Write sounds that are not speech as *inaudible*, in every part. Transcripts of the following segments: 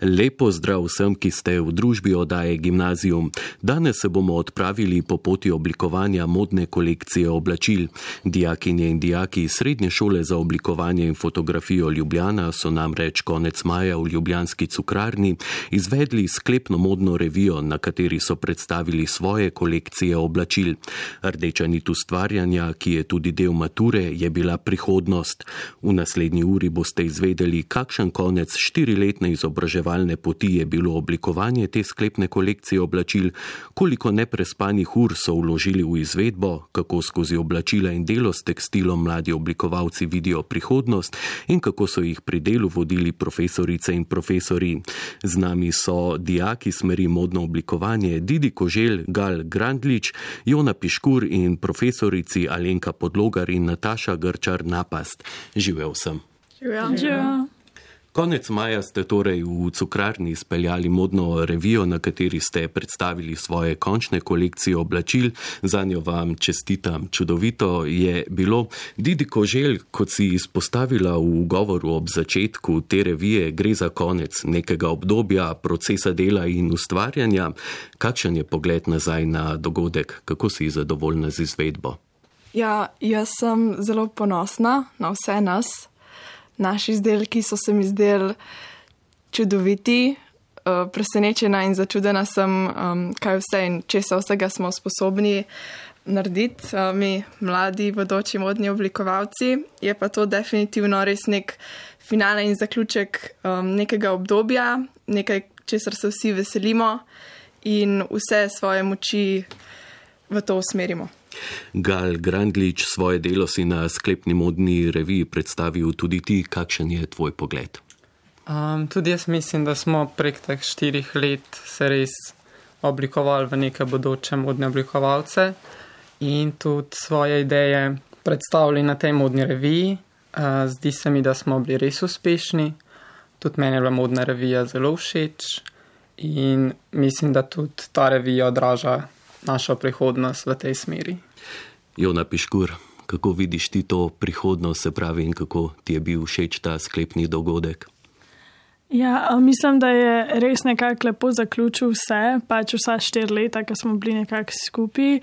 Lepo zdrav vsem, ki ste v družbi oddaje Gimnazijum. Danes se bomo odpravili po poti oblikovanja modne kolekcije oblačil. Dijakinje in dijaki Srednje šole za oblikovanje in fotografijo Ljubljana so namreč konec maja v Ljubljanski cukrarni izvedli sklepno modno revijo, na kateri so predstavili svoje kolekcije oblačil. Rdeča nit ustvarjanja, ki je tudi del mature, je bila prihodnost. V naslednji uri boste izvedeli, kakšen konec štiriletne izobraževanja izobraževalne poti je bilo oblikovanje te sklepne kolekcije oblačil, koliko neprespanih ur so vložili v izvedbo, kako skozi oblačila in delo s tekstilom mladi oblikovalci vidijo prihodnost in kako so jih pri delu vodili profesorice in profesori. Z nami so dijaki smeri modno oblikovanje Didi Kožel, Gal Grandlič, Jona Piškur in profesorici Alenka Podlogar in Nataša Grčar Napast. Živel sem. Živel. Živel. Konec maja ste torej v cukrarni speljali modno revijo, na kateri ste predstavili svoje končne kolekcije oblačil. Za njo vam čestitam. Čudovito je bilo. Didi Kožel, kot si izpostavila v govoru ob začetku te revije, gre za konec nekega obdobja procesa dela in ustvarjanja. Kakšen je pogled nazaj na dogodek? Kako si zadovoljna z izvedbo? Ja, jaz sem zelo ponosna na vse nas naši izdelki so se mi zdeli čudoviti, uh, presenečena in začudena sem, um, kaj vse in česa vsega smo sposobni narediti, uh, mi mladi, vodoči modni oblikovalci. Je pa to definitivno res nek finale in zaključek um, nekega obdobja, nekaj, česar se vsi veselimo in vse svoje moči v to usmerimo. Gal Grandlič, svoje delo si na sklepni modni reviji predstavil tudi ti, kakšen je tvoj pogled? Um, tudi jaz mislim, da smo prek teh štirih let se res oblikovali v neke bodoče modne oblikovalce in tudi svoje ideje predstavili na tej modni reviji. Uh, zdi se mi, da smo bili res uspešni, tudi meni je bila modna revija zelo všeč in mislim, da tudi ta revija odraža našo prihodnost v tej smeri. Jona Piškur, kako vidiš ti to prihodnost, se pravi, in kako ti je bil všeč ta sklepni dogodek? Ja, mislim, da je res nekako lepo zaključil vse, pač vsa štiri leta, ki smo bili nekako skupaj.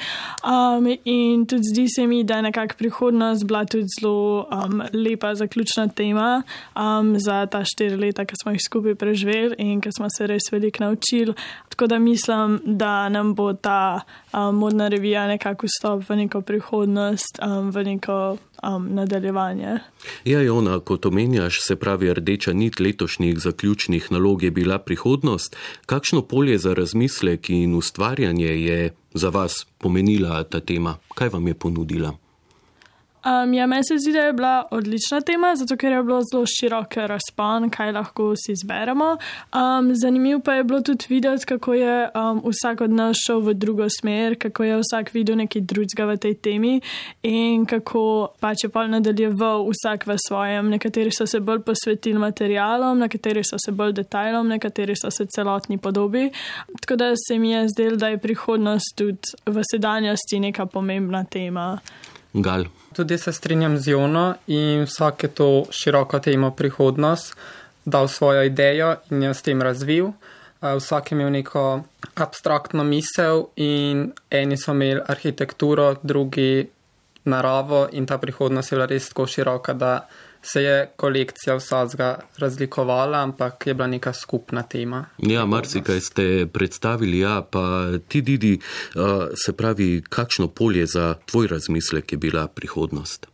Um, in tudi zdi se mi, da je nekako prihodnost bila tudi zelo um, lepa zaključna tema um, za ta štiri leta, ki smo jih skupaj preživeli in ki smo se res veliko naučili. Tako da mislim, da nam bo ta um, modna revija nekako vstop v neko prihodnost, um, v neko um, nadaljevanje. Ja, Jona, kot omenjaš, se pravi, rdeča nit letošnjih zaključnih nalog je bila prihodnost. Kakšno polje za razmislek in ustvarjanje je za vas pomenila ta tema? Kaj vam je ponudila? Um, ja, meni se zdi, da je bila odlična tema, zato ker je bilo zelo širok razpon, kaj lahko si izberemo. Um, zanimivo pa je bilo tudi videti, kako je um, vsak od nas šel v drugo smer, kako je vsak videl nekaj drugega v tej temi in kako pač je pa nadaljeval vsak v svojem. Nekateri so se bolj posvetili materialom, nekateri so se bolj detajlom, nekateri so se celotni podobi. Tako da se mi je zdelo, da je prihodnost tudi v sedanjosti neka pomembna tema. Gal. Tudi se strinjam z Jono in vsak je to široko temo prihodnost dal svojo idejo in jo s tem razvil. Vsak je imel neko abstraktno misel in eni so imeli arhitekturo, drugi naravo in ta prihodnost je bila res tako široka, da se je kolekcija vsega razlikovala, ampak je bila neka skupna tema. Ja, marsikaj ste predstavili, ja, pa ti, Didi, se pravi, kakšno polje za tvoj razmislek je bila prihodnost?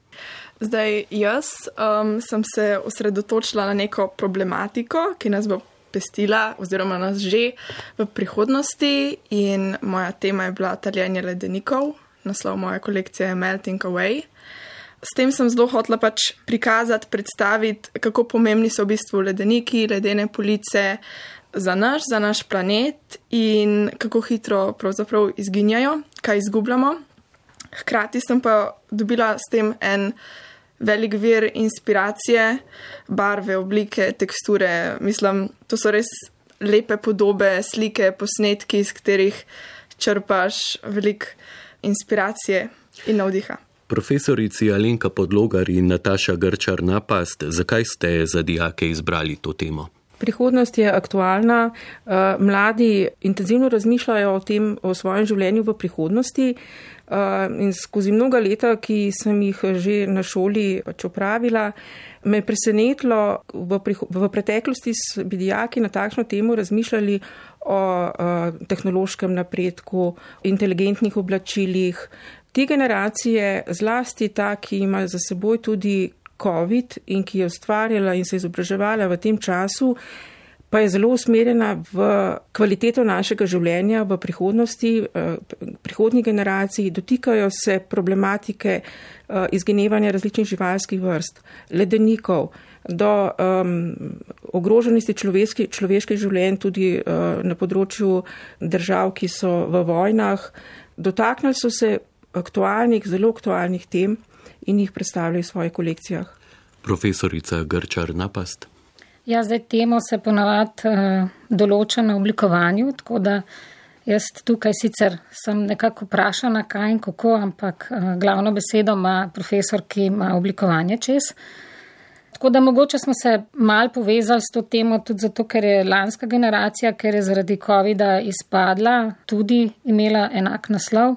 Zdaj, jaz um, sem se osredotočila na neko problematiko, ki nas bo pestila, oziroma nas že v prihodnosti, in moja tema je bila taljenje ledenikov. Naslov moje kolekcije je Melting Away. S tem sem zelo hotela pač prikazati, predstaviti, kako pomembni so v bistvu ledeniki, ledene police za naš, za naš planet in kako hitro pravzaprav izginjajo, kaj izgubljamo. Hkrati sem pa dobila s tem en velik vir inspiracije, barve, oblike, teksture. Mislim, to so res lepe podobe, slike, posnetki, iz katerih črpaš veliko inspiracije in navdiha. Profesorici Alenka Podlogar in Nataša Grčar Napast, zakaj ste za dijake izbrali to temo? Prihodnost je aktualna, eh, mladi intenzivno razmišljajo o tem, o svojem življenju v prihodnosti eh, in skozi mnoga leta, ki sem jih že na šoli pač opravila, me je presenetilo, v, v preteklosti bi dijaki na takšno temo razmišljali o uh, tehnološkem napredku, inteligentnih oblačilih. Te generacije, zlasti ta, ki ima za seboj tudi COVID in ki je ustvarjala in se izobraževala v tem času, pa je zelo usmerjena v kvaliteto našega življenja v prihodnosti, uh, prihodnjih generacij, dotikajo se problematike uh, izginevanja različnih živalskih vrst, ledenikov do um, ogroženosti človeški, človeških življenj tudi uh, na področju držav, ki so v vojnah. Dotaknili so se aktualnih, zelo aktualnih tem in jih predstavljali v svojih kolekcijah. Profesorica Grčar Napast. Ja, zdaj temo se ponavadi uh, določa na oblikovanju, tako da jaz tukaj sicer sem nekako vprašana, kaj in kako, ampak uh, glavno besedo ima profesor, ki ima oblikovanje čez. Uh, Tako da mogoče smo se mal povezali s to temo tudi zato, ker je lanska generacija, ker je zaradi COVID-a izpadla, tudi imela enak naslov.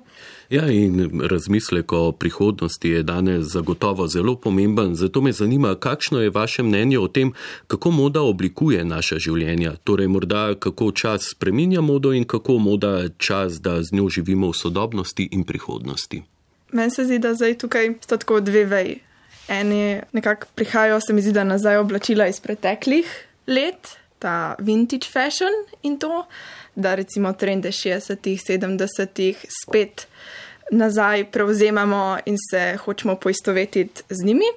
Ja, in razmislek o prihodnosti je danes zagotovo zelo pomemben. Zato me zanima, kakšno je vaše mnenje o tem, kako moda oblikuje naša življenja. Torej, morda kako čas spreminja modo in kako moda čas, da z njo živimo v sodobnosti in prihodnosti. Meni se zdi, da zdaj tukaj sta tako dve veji eni nekako prihajajo, se mi zdi, da nazaj oblačila iz preteklih let, ta vintage fashion in to, da recimo trende 60-ih, 70-ih spet nazaj prevzemamo in se hočemo poistovetiti z njimi.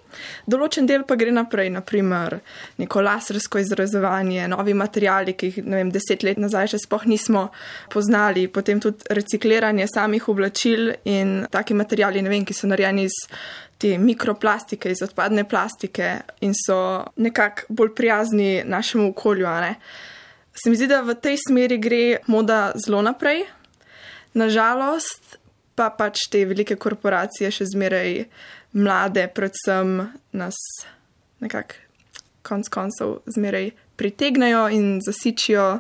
Določen del pa gre naprej, naprimer neko lasersko izrazovanje, novi materijali, ki jih vem, deset let nazaj še spoh nismo poznali, potem tudi recikliranje samih oblačil in taki materijali, vem, ki so narejeni iz te mikroplastike, iz odpadne plastike in so nekako bolj prijazni našemu okolju. Se mi zdi, da v tej smeri gre moda zelo naprej. Nažalost, pa pač te velike korporacije še zmeraj mlade, predvsem nas nekako konc koncev zmeraj pritegnajo in zasičijo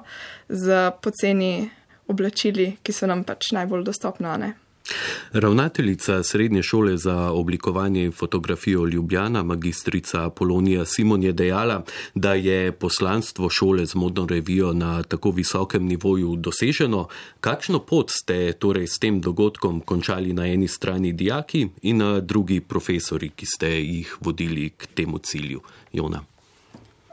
z poceni oblačili, ki so nam pač najbolj dostopna. Ravnateljica Srednje šole za oblikovanje in fotografijo Ljubljana, magistrica Polonija Simon je dejala, da je poslanstvo šole z modno revijo na tako visokem nivoju doseženo. Kakšno pot ste torej s tem dogodkom končali na eni strani dijaki in na drugi profesori, ki ste jih vodili k temu cilju? Jona.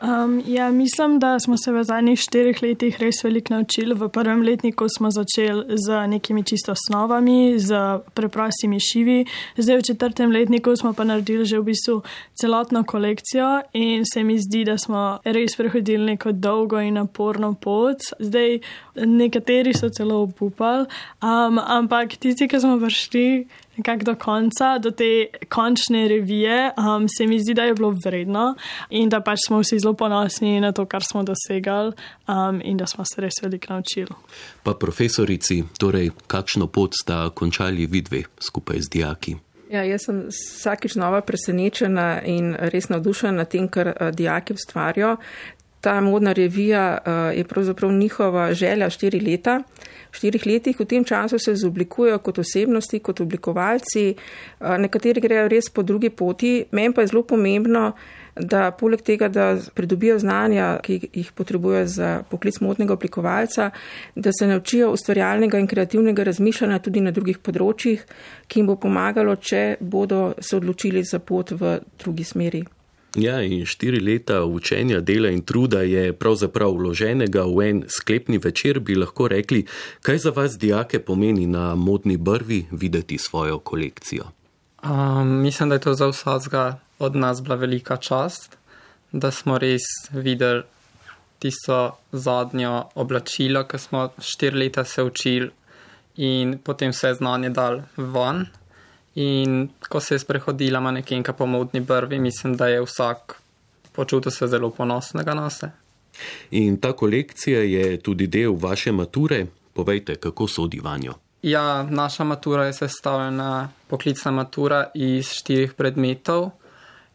Um, ja, mislim, da smo se v zadnjih štirih letih res veliko naučili. V prvem letniku smo začeli z nekimi čisto osnovami, z preprostimi šivi, zdaj v četrtem letniku smo pa naredili že v bistvu celotno kolekcijo in se mi zdi, da smo res prehodili neko dolgo in naporno pot. Zdaj nekateri so celo upupali, um, ampak tisti, ki smo prišli nekako do konca, do te končne revije, um, se mi zdi, da je bilo vredno in da pač smo vsi zelo ponosni na to, kar smo dosegali um, in da smo se res veliko naučili. Pa profesorici, torej, kakšno pot sta končali vidve skupaj z dijaki? Ja, jaz sem vsakič nova presenečena in res navdušena nad tem, kar uh, dijaki ustvarjajo. Ta modna revija uh, je pravzaprav njihova želja štiri leta štirih letih. V tem času se izoblikujejo kot osebnosti, kot oblikovalci, nekateri grejo res po drugi poti. Meni pa je zelo pomembno, da poleg tega, da pridobijo znanja, ki jih potrebujejo za poklic modnega oblikovalca, da se naučijo ustvarjalnega in kreativnega razmišljanja tudi na drugih področjih, ki jim bo pomagalo, če bodo se odločili za pot v drugi smeri. Ja, in štiri leta učenja, dela in truda je pravzaprav vloženega v en sklepni večer, bi lahko rekli, kaj za vas, dijake, pomeni na modni brvi videti svojo kolekcijo. Um, mislim, da je to za vsakega od nas bila velika čast, da smo res videli tisto zadnjo oblačilo, ki smo štiri leta se učili in potem vse znanje dal ven. In ko se je sprehodila manekenka po modni brvi, mislim, da je vsak počutil se zelo ponosnega na se. In ta kolekcija je tudi del vaše mature. Povejte, kako sodi vanjo. Ja, naša matura je sestavljena, poklicna matura iz štirih predmetov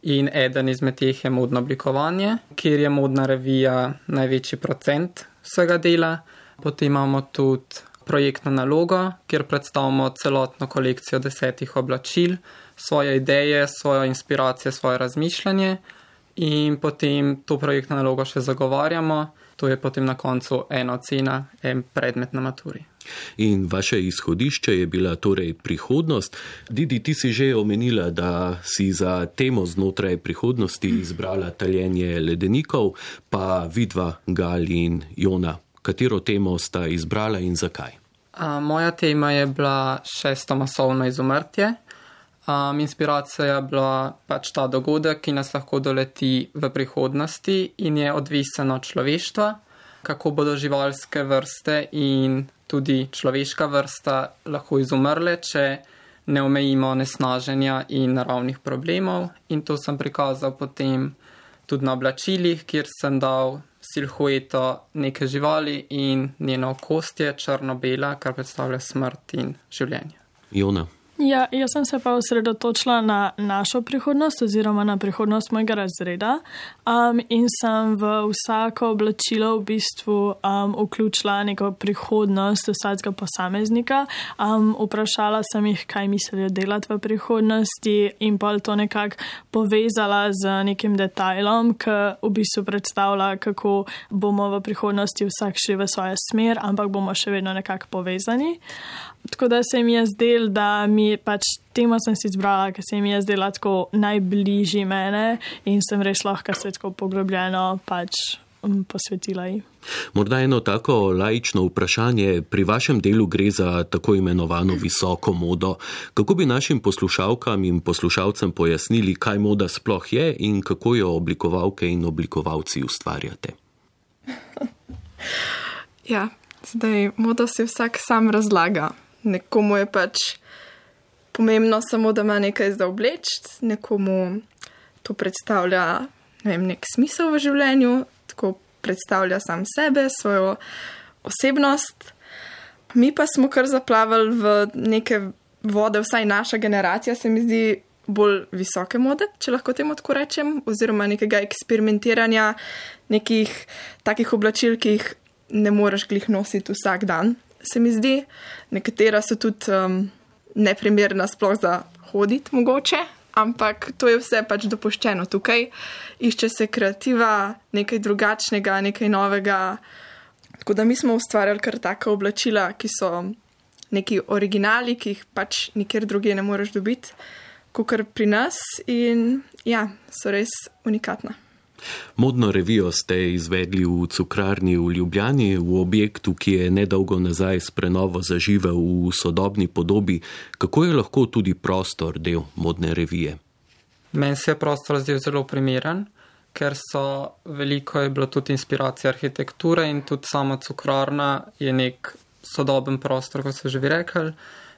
in eden izmed teh je modno oblikovanje, kjer je modna revija največji procent vsega dela. Potem imamo tudi projektno nalogo, kjer predstavimo celotno kolekcijo desetih oblačil, svoje ideje, svojo inspiracijo, svoje razmišljanje in potem to projektno nalogo še zagovarjamo. To je potem na koncu ena ocena, en predmet na maturi. In vaše izhodišče je bila torej prihodnost. Didi, ti si že omenila, da si za temo znotraj prihodnosti izbrala taljenje ledenikov, pa vidva Gali in Jona. Katero temo sta izbrala in zakaj? A, moja tema je bila šesto masovno izumrtje. Um, inspiracija je bila pač ta dogodek, ki nas lahko doleti v prihodnosti in je odvisen od človeštva, kako bodo živalske vrste in tudi človeška vrsta lahko izumrle, če ne omejimo nesnaženja in naravnih problemov. In to sem prikazal potem tudi na oblačilih, kjer sem dal silhueto neke živali in njeno kostje črno-bela, kar predstavlja smrt in življenje. Jona. Ja, jaz sem se pa osredotočila na našo prihodnost oziroma na prihodnost mojega razreda um, in sem v vsako oblačilo v bistvu um, vključila neko prihodnost vsakega posameznika. Um, vprašala sem jih, kaj mislijo delati v prihodnosti in pa to nekako povezala z nekim detajlom, ki v bistvu predstavlja, kako bomo v prihodnosti vsak šli v svojo smer, ampak bomo še vedno nekako povezani. Tako da se mi je zdelo, da mi pač temo sem si izbrala, ker se mi je zdela tako najbližji mene in sem res lahko se tako poglobljeno pač um, posvetila ji. Morda eno tako laično vprašanje, pri vašem delu gre za tako imenovano visoko modo. Kako bi našim poslušalkam in poslušalcem pojasnili, kaj moda sploh je in kako jo oblikovalke in oblikovalci ustvarjate? Ja, zdaj modo si vsak sam razlaga nekomu je pač pomembno samo, da ima nekaj za obleč, nekomu to predstavlja ne vem, nek smisel v življenju, tako predstavlja sam sebe, svojo osebnost. Mi pa smo kar zaplavali v neke vode, vsaj naša generacija se mi zdi bolj visoke mode, če lahko temu tako rečem, oziroma nekega eksperimentiranja, nekih takih oblačil, ki jih ne moreš glih nositi vsak dan, se mi zdi. Nekatera so tudi um, neprimerna, sploh za hoditi, mogoče, ampak to je vse pač dopuščeno tukaj. Išče se kreativa, nekaj drugačnega, nekaj novega. Tako da mi smo ustvarjali kar taka oblačila, ki so neki originali, ki jih pač nikjer drugje ne moreš dobiti, kot pri nas in ja, so res unikatna. Modno revijo ste izvedli v cukrarni v Ljubljani, v objektu, ki je nedolgo nazaj s prenovo zaživel v sodobni podobi. Kako je lahko tudi prostor del modne revije? Meni se je prostor zdel zelo primeren, ker so veliko je bilo tudi inspiracije arhitekture in tudi sama cukrarna je nek sodoben prostor, kot so že vi rekli.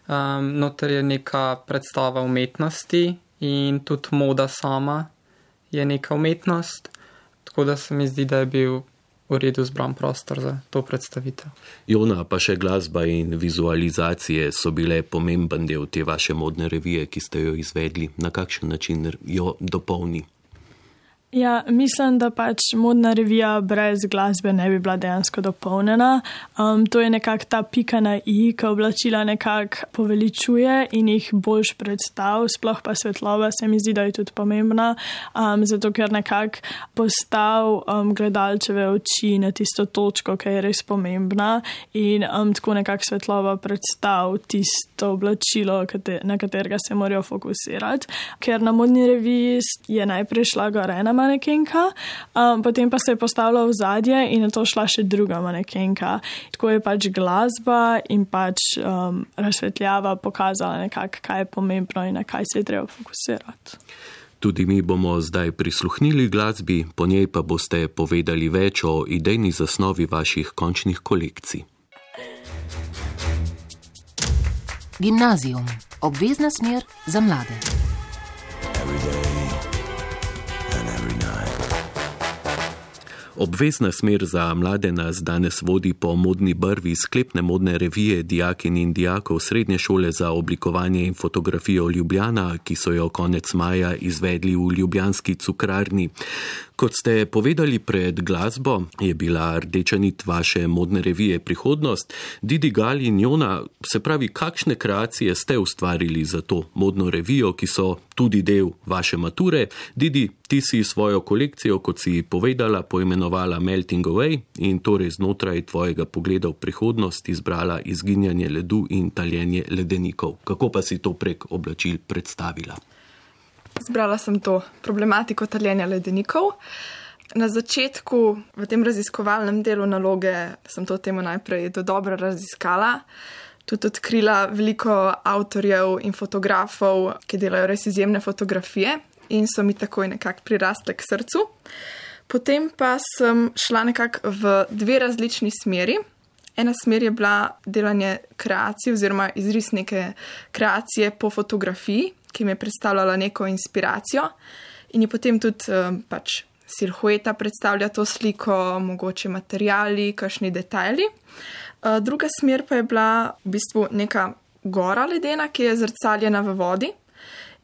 Um, noter je neka predstava umetnosti in tudi moda sama je neka umetnost. Tako da se mi zdi, da je bil v redu zbran prostor za to predstavitev. Jona, pa še glasba in vizualizacije so bile pomemben del te vaše modne revije, ki ste jo izvedli. Na kakšen način jo dopolni? Ja, mislim, da pač modna revija brez glasbe ne bi bila dejansko dopolnjena. Um, to je nekako ta pika na i, ki oblačila nekako poveličuje in jih boljš predstav, sploh pa svetlova se mi zdi, da je tudi pomembna, um, zato ker nekako postav um, gledalčeve oči na tisto točko, ki je res pomembna in um, tako nekako svetlova predstav tisto oblačilo, na katerega se morajo fokusirati. Ker na modni reviji je najprej šla gorena manekenka, um, potem pa se je postavila v zadje in na to šla še druga manekenka. Tako je pač glasba in pač um, razsvetljava pokazala nekako, kaj je pomembno in na kaj se je treba fokusirati. Tudi mi bomo zdaj prisluhnili glasbi, po njej pa boste povedali več o idejni zasnovi vaših končnih kolekcij. Gimnazijum, obvezna smer za mlade. Obvezna smer za mlade nas danes vodi po modni brvi sklepne modne revije dijakin in dijakov Srednje šole za oblikovanje in fotografijo Ljubljana, ki so jo konec maja izvedli v Ljubljanski cukrarni. Kot ste povedali pred glasbo, je bila rdeča nit vaše modne revije prihodnost. Didi Gal in Jona, se pravi, kakšne kreacije ste ustvarili za to modno revijo, ki so tudi del vaše mature? Didi, ti si svojo kolekcijo, kot si povedala, poimenovala Melting Away in torej znotraj tvojega pogleda v prihodnost izbrala izginjanje ledu in taljenje ledenikov. Kako pa si to prek oblačil predstavila? Zbrala sem to problematiko taljenja ledenikov. Na začetku, v tem raziskovalnem delu naloge, sem to temo najprej do dobro raziskala. Tudi odkrila veliko avtorjev in fotografov, ki delajo res izjemne fotografije in so mi takoj nekako prirastle k srcu. Potem pa sem šla nekako v dve različni smeri. Ena smer je bila delanje kreacij oziroma izris neke kreacije po fotografiji, ki mi je predstavljala neko inspiracijo in je potem tudi uh, pač silhueta predstavlja to sliko, mogoče materijali, kakšni detajli. Uh, druga smer pa je bila v bistvu neka gora ledena, ki je zrcaljena v vodi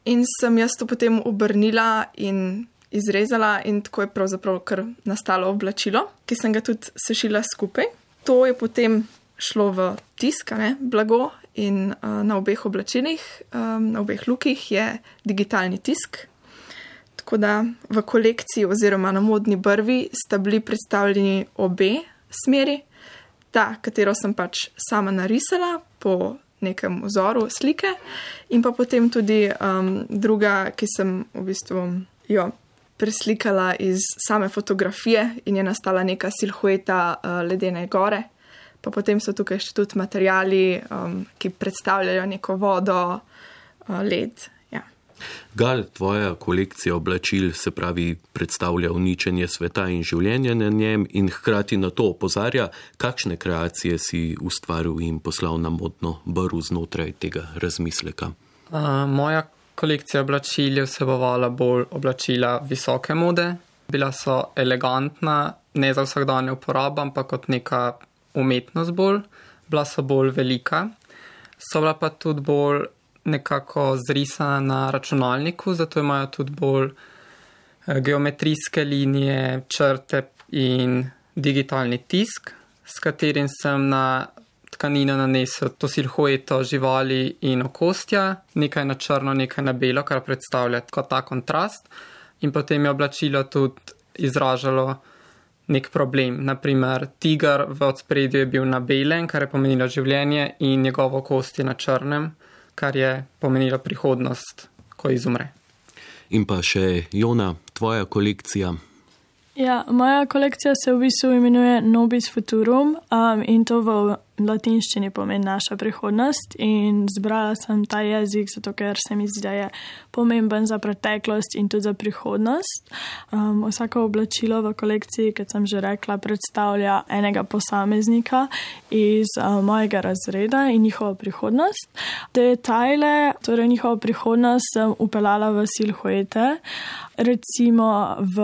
in sem jaz to potem obrnila in izrezala in tako je pravzaprav kar nastalo oblačilo, ki sem ga tudi sešila skupaj. To je potem šlo v tiskane blago in uh, na obeh oblačilih, um, na obeh lukih je digitalni tisk. Tako da v kolekciji oziroma na modni brvi sta bili predstavljeni obe smeri, ta, katero sem pač sama narisala po nekem vzoru slike, in pa potem tudi um, druga, ki sem v bistvu jo preslikala iz same fotografije in je nastala neka silhueta uh, ledene gore pa potem so tukaj še tudi materijali, um, ki predstavljajo neko vodo, uh, led. Ja. Gal, tvoja kolekcija oblačil se pravi predstavlja uničenje sveta in življenja na njem in hkrati na to opozarja, kakšne kreacije si ustvaril in poslal na modno baru znotraj tega razmisleka. Uh, moja kolekcija oblačil je vsebovala bolj oblačila visoke mode. Bila so elegantna, ne za vsakdanje uporabo, ampak kot neka umetnost bolj, bila so bolj velika, so bila pa tudi bolj nekako zrisana na računalniku, zato imajo tudi bolj eh, geometrijske linije, črte in digitalni tisk, s katerim sem na tkanino nanesel to silhueto živali in okostja, nekaj na črno, nekaj na belo, kar predstavlja kot ta kontrast, in potem je oblačilo tudi izražalo nek problem. Naprimer, tiger v odspredju je bil na belem, kar je pomenilo življenje, in njegovo kost je na črnem, kar je pomenilo prihodnost, ko izumre. In pa še Jona, tvoja kolekcija. Ja, moja kolekcija se v bistvu imenuje Nobis Futurum um, in to v latinščini pomeni naša prihodnost. In zbrala sem ta jezik, zato ker se mi zdi, da je pomemben za preteklost in tudi za prihodnost. Um, vsako oblačilo v kolekciji, kot sem že rekla, predstavlja enega posameznika iz uh, mojega razreda in njihovo prihodnost. Detajle, torej njihovo prihodnost, sem upeljala v silhuete. Recimo v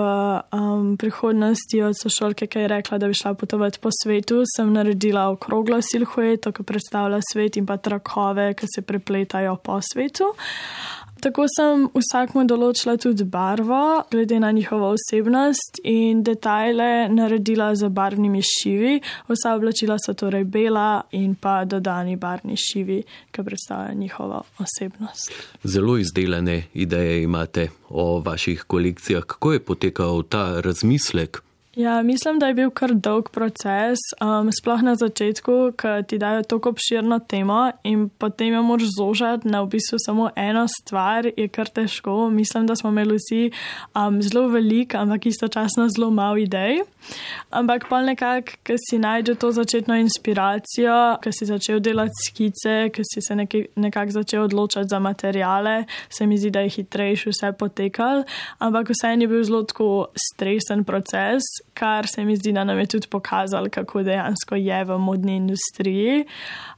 um, prihodnosti od sošolke, ki je rekla, da bi šla potovati po svetu, sem naredila okroglo silhueto, ki predstavlja svet in pa trakove, ki se prepletajo po svetu. Tako sem vsakmu določila tudi barvo, glede na njihovo osebnost in detajle naredila z barvnimi šivi. Vsa oblačila so torej bela in pa dodani barvni šivi, ki predstavljajo njihovo osebnost. Zelo izdelane ideje imate o vaših kolekcijah. Kako je potekal ta razmislek? Ja, mislim, da je bil kar dolg proces, um, sploh na začetku, ker ti dajo tako obširno temo in potem jo moraš zožati na v bistvu samo eno stvar, je kar težko. Mislim, da smo imeli vsi um, zelo velik, ampak istočasno zelo malo idej. Ampak pa nekako, ker si najdeš to začetno inspiracijo, ker si začel delati skice, ker si se nekako začel odločati za materijale, se mi zdi, da je hitrejši vse potekal. Ampak vseeno je bil zelo stresen proces kar se mi zdi, da nam je tudi pokazalo, kako dejansko je v modni industriji.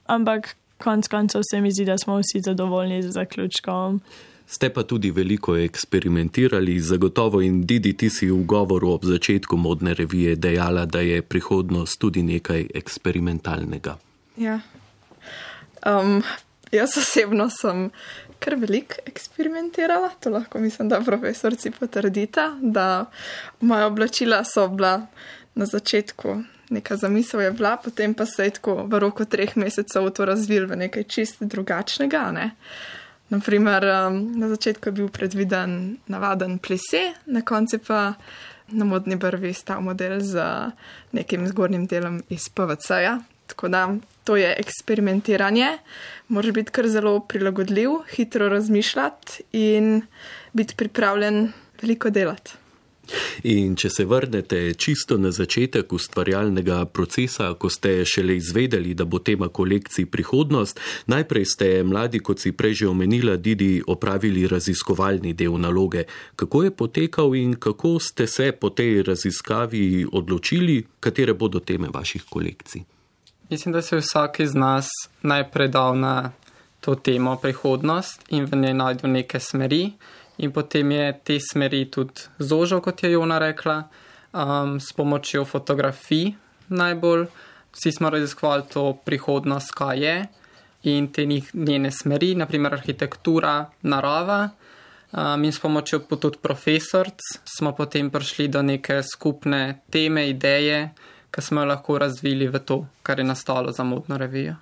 Ampak konec koncev se mi zdi, da smo vsi zadovoljni z zaključkom. Ste pa tudi veliko eksperimentirali, zagotovo in Didi, ti si v govoru ob začetku modne revije dejala, da je prihodnost tudi nekaj eksperimentalnega. Ja. Um, jaz osebno sem kar veliko eksperimentirala, to lahko mislim, da profesorci potrdita, da moja oblačila so bila na začetku. Neka zamisel je bila, potem pa se je tako v roku treh mesecev to razvil v nekaj čist drugačnega. Ne? Naprimer, um, na začetku je bil predviden navaden plese, na koncu pa na modni brvi stal model z nekim zgornjim delom iz PVC-ja. Tako da to je eksperimentiranje, moraš biti kar zelo prilagodljiv, hitro razmišljati in biti pripravljen veliko delati. In če se vrnete čisto na začetek ustvarjalnega procesa, ko ste šele izvedeli, da bo tema kolekciji prihodnost, najprej ste mladi, kot si prej že omenila, Didi, opravili raziskovalni del naloge. Kako je potekal in kako ste se po tej raziskavi odločili, katere bodo teme vaših kolekcij? Mislim, da se je vsak iz nas najprej dal na to temo prihodnost in v njej najdel neke smeri in potem je te smeri tudi zožil, kot je Jona rekla, um, s pomočjo fotografij najbolj. Vsi smo raziskovali to prihodnost, kaj je in te njene smeri, naprimer arhitektura, narava. Um, in s pomočjo tudi profesorc smo potem prišli do neke skupne teme, ideje, ki smo jo lahko razvili v to, kar je nastalo za modno revijo.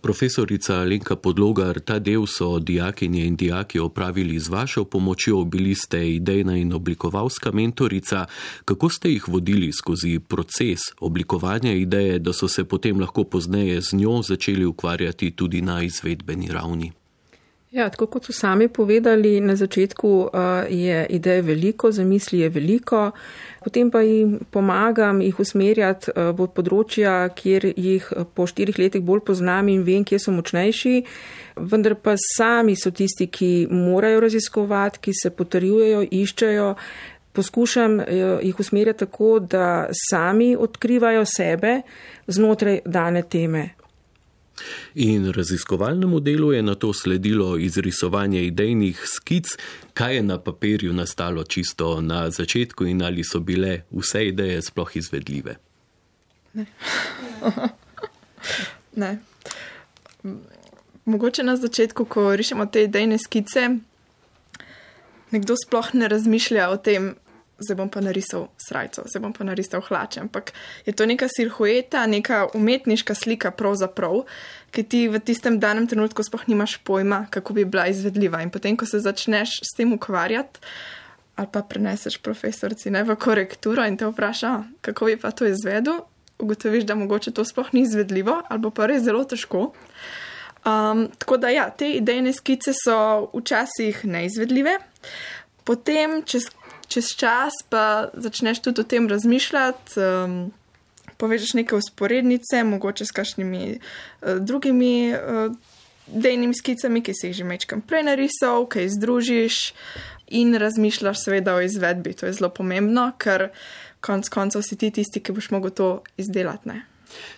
Profesorica Lenka Podlogar, ta del so dijakinje in dijaki opravili z vašo pomočjo, bili ste idejna in oblikovalska mentorica. Kako ste jih vodili skozi proces oblikovanja ideje, da so se potem lahko pozneje z njo začeli ukvarjati tudi na izvedbeni ravni? Ja, tako kot so sami povedali, na začetku uh, je idej veliko, zamisli je veliko, potem pa jim pomagam jih usmerjati uh, v področja, kjer jih po štirih letih bolj poznam in vem, kje so močnejši, vendar pa sami so tisti, ki morajo raziskovati, ki se potrjujejo, iščejo. Poskušam jih usmerjati tako, da sami odkrivajo sebe znotraj dane teme. In raziskovalnemu delu je na to sledilo izrisovanje idejnih skic, kaj je na papirju nastalo čisto na začetku in ali so bile vse ideje sploh izvedljive. Ne. *laughs* ne. Mogoče na začetku, ko rišemo te idejne skice, nekdo sploh ne razmišlja o tem, zdaj bom pa narisal srajco, zdaj bom pa narisal hlače. Ampak je to neka silhueta, neka umetniška slika, pravzaprav, ki ti v tistem danem trenutku sploh nimaš pojma, kako bi bila izvedljiva. In potem, ko se začneš s tem ukvarjati, ali pa preneseš profesorci ne, v korekturo in te vpraša, kako bi pa to izvedel, ugotoviš, da mogoče to sploh ni izvedljivo, ali pa res zelo težko. Um, tako da, ja, te idejne skice so včasih neizvedljive. Potem, čez čez čas pa začneš tudi o tem razmišljati, um, povežeš neke usporednice, mogoče s kakšnimi uh, drugimi uh, dejnimi skicami, ki si jih že mečkam prej narisal, kaj združiš in razmišljaš seveda o izvedbi. To je zelo pomembno, ker konc koncev si ti tisti, ki boš mogel to izdelati. Ne?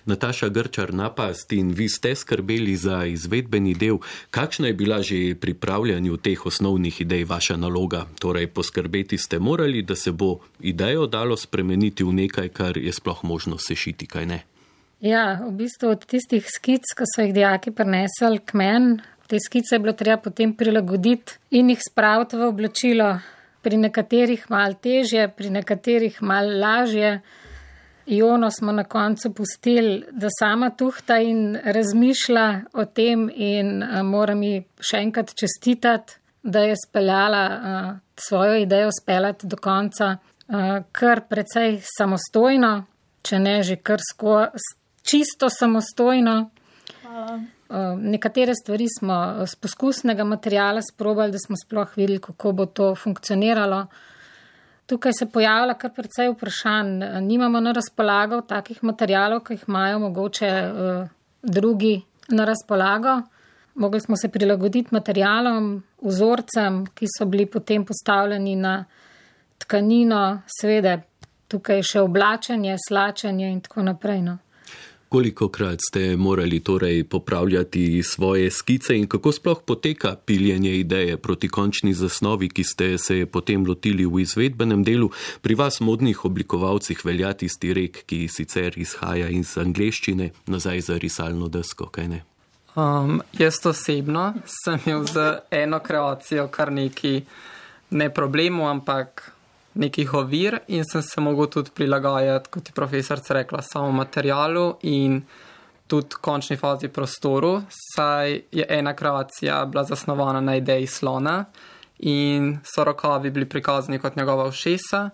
Nataša Grčar napast in vi ste skrbeli za izvedbeni del. Kakšna je bila že pripravljanju teh osnovnih idej vaša naloga? Torej, poskrbeti ste morali, da se bo idejo dalo spremeniti v nekaj, kar je sploh možno sešiti, kaj ne? Ja, v bistvu od tistih skic, ki so jih dijaki prenesli k meni, te skice je bilo treba potem prilagoditi in jih spraviti v oblačilo. Pri nekaterih mal težje, pri nekaterih mal lažje. Jono smo na koncu pustili, da sama tuhta in razmišlja o tem in uh, moram ji še enkrat čestitati, da je speljala uh, svojo idejo speljati do konca uh, kar precej samostojno, če ne že kar sko, čisto samostojno. Hvala. Nekatere stvari smo z poskusnega materijala sprobali, da smo sploh videli, kako bo to funkcioniralo. Tukaj se pojavlja kar precej vprašanj. Nimamo na razpolago takih materijalov, ki jih imajo mogoče uh, drugi na razpolago. Mogli smo se prilagoditi materijalom, vzorcem, ki so bili potem postavljeni na tkanino, seveda tukaj še oblačenje, slačenje in tako naprej. No. Koliko krat ste morali torej popravljati svoje skice in kako sploh poteka piljenje ideje proti končni zasnovi, ki ste se potem lotili v izvedbenem delu? Pri vas modnih oblikovalcih velja tisti rek, ki sicer izhaja iz angleščine nazaj za risalno desko, kaj ne? Um, jaz osebno sem imel z eno kreacijo kar neki ne problemu, ampak nekih ovir in sem se mogel tudi prilagajati, kot je profesorica rekla, samo materialu in tudi končni fazi prostoru, saj je ena kreacija bila zasnovana na ideji slona in so rokavi bili prikazani kot njegova všesa.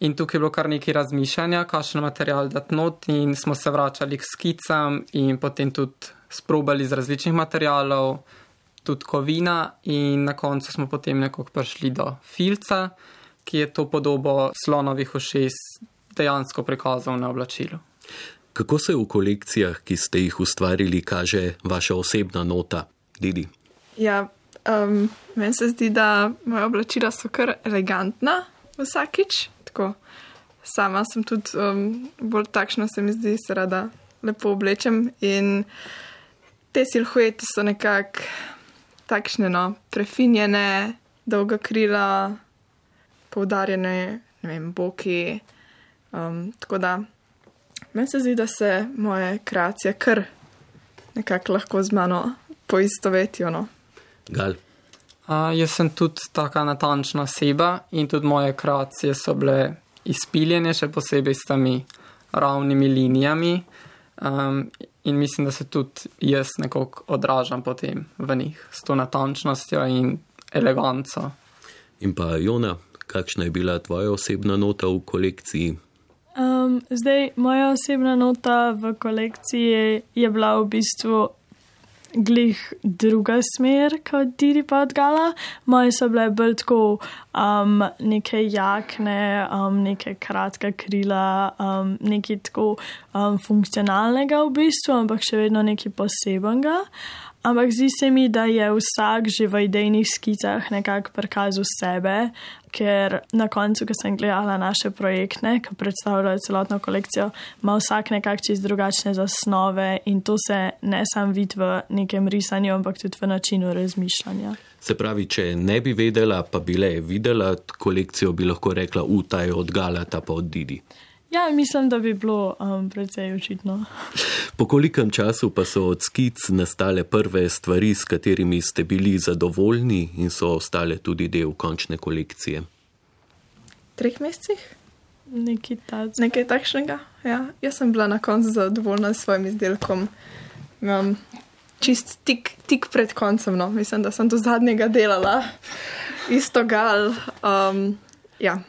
In tukaj je bilo kar nekaj razmišljanja, kakšen material dati not, in smo se vračali k skicam in potem tudi sprobali z različnih materialov, tudi kovina, in na koncu smo potem nekako prišli do filca ki je to podobo slonovih ušes dejansko prikazal na oblačilu. Kako se v kolekcijah, ki ste jih ustvarili, kaže vaša osebna nota, Didi? Ja, um, meni se zdi, da moja oblačila so kar elegantna vsakič. Tako. Sama sem tudi um, bolj takšna, se mi zdi, se rada lepo oblečem in te silhuete so nekako takšne, no, prefinjene, dolga krila, poudarjene, ne vem, boki. Um, tako da meni se zdi, da se moje kreacije kar nekako lahko z mano poistovetijo. No. Gal. A, jaz sem tudi taka natančna oseba in tudi moje kreacije so bile izpiljene, še posebej s temi ravnimi linijami. Um, in mislim, da se tudi jaz nekako odražam potem v njih s to natančnostjo in eleganco. In pa Jona, kakšna je bila tvoja osebna nota v kolekciji? Um, zdaj, moja osebna nota v kolekciji je bila v bistvu glih druga smer kot Didi Podgala. Moje so bile bolj tako um, neke jakne, um, neke kratka krila, um, nekaj tako um, funkcionalnega v bistvu, ampak še vedno nekaj posebenega. Ampak zdi se mi, da je vsak že v idejnih skicah nekako prikazal sebe, ker na koncu, ko sem gledala naše projekte, ki predstavljajo celotno kolekcijo, ima vsak nekako čist drugačne zasnove in to se ne sam vidi v nekem risanju, ampak tudi v načinu razmišljanja. Se pravi, če ne bi vedela, pa bi le videla kolekcijo, bi lahko rekla, utaj od Galata pa od Didi. Ja, mislim, da bi bilo um, precej očitno. *laughs* Po kolikem času pa so od skic nastale prve stvari, s katerimi ste bili zadovoljni in so ostale tudi del končne kolekcije? Treh mesecih? Nekaj, Nekaj takšnega. Ja. Jaz sem bila na koncu zadovoljna s svojim izdelkom. Um, čist tik, tik pred koncem, no. mislim, da sem do zadnjega delala, isto gal. Um, ja.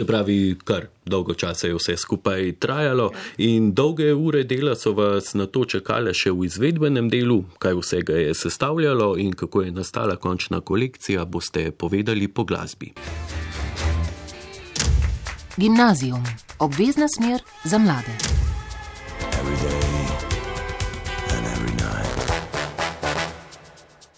Se pravi, kar dolgo časa je vse skupaj trajalo in dolge ure dela so vas na to čakale še v izvedbenem delu, kaj vsega je sestavljalo in kako je nastala končna kolekcija, boste povedali po glasbi. Gimnazijum, obvezna smer za mlade.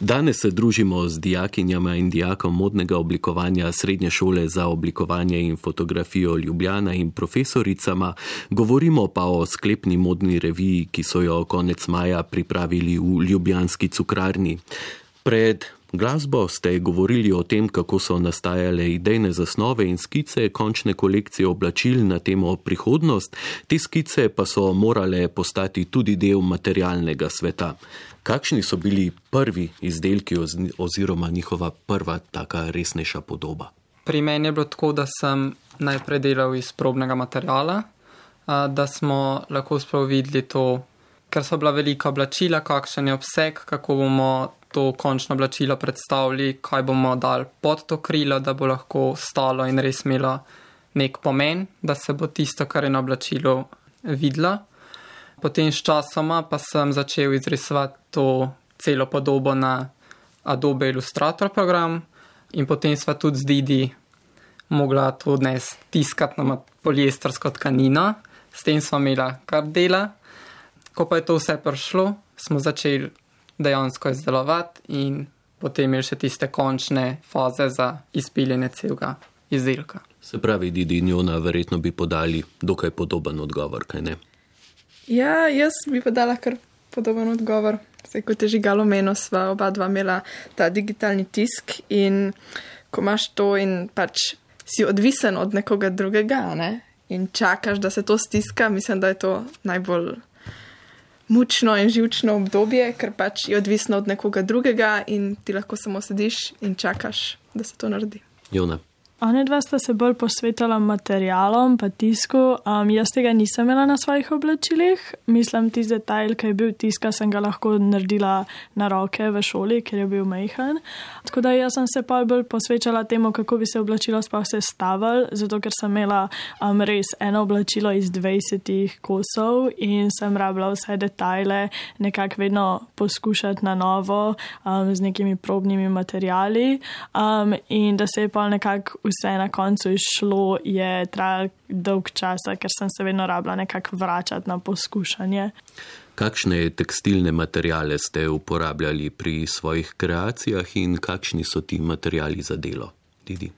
Danes se družimo z dijakinjama in dijakom modnega oblikovanja Srednje šole za oblikovanje in fotografijo Ljubljana in profesoricama, govorimo pa o sklepni modni reviji, ki so jo konec maja pripravili v Ljubljanski cukrarni. Pred glasbo ste govorili o tem, kako so nastajale idejne zasnove in skice končne kolekcije oblačil na temo prihodnost, te skice pa so morale postati tudi del materialnega sveta. Kakšni so bili prvi izdelki oziroma njihova prva taka resnejša podoba? Pri meni je bilo tako, da sem najprej delal iz probnega materijala, da smo lahko sploh videli to, ker so bila velika oblačila, kakšen je obseg, kako bomo to končno oblačilo predstavili, kaj bomo dali pod to krilo, da bo lahko stalo in res imelo nek pomen, da se bo tisto, kar je na oblačilu, videlo. Potem s časoma pa sem začel izrisovati to celo podobo na Adobe Illustrator program in potem sva tudi z Didi mogla to dnes tiskati na poliestersko tkanino, s tem sva imela kar dela. Ko pa je to vse prišlo, smo začeli dejansko izdelovati in potem imeli še tiste končne faze za izpiljenje celega izdelka. Se pravi, Didi in Jona, verjetno bi podali dokaj podoben odgovor, kaj ne? Ja, jaz bi pa dala kar podoben odgovor. Zdaj, kot je že galo meno, sva oba dva imela ta digitalni tisk in ko imaš to in pač si odvisen od nekoga drugega ne? in čakaš, da se to stiska, mislim, da je to najbolj mučno in živčno obdobje, ker pač je odvisno od nekoga drugega in ti lahko samo sediš in čakaš, da se to naredi. Jona. One dva sta se bolj posvetila materialom, pa tisku. Um, jaz tega nisem imela na svojih oblačilih. Mislim, tisti detajl, ki je bil tiska, sem ga lahko naredila na roke v šoli, ker je bil mehen. Tako da jaz sem se pa bolj posvečala temu, kako bi se oblačilo sploh sestavljalo, zato ker sem imela um, res eno oblačilo iz 20 kosov in sem rabila vse detajle nekako vedno poskušati na novo um, z nekimi probnimi materijali um, in da se je pa nekako vse na koncu išlo, je trajalo dolg čas, ker sem se vedno rabila nekako vračati na poskušanje. Kakšne tekstilne materijale ste uporabljali pri svojih kreacijah in kakšni so ti materijali za delo? Didi.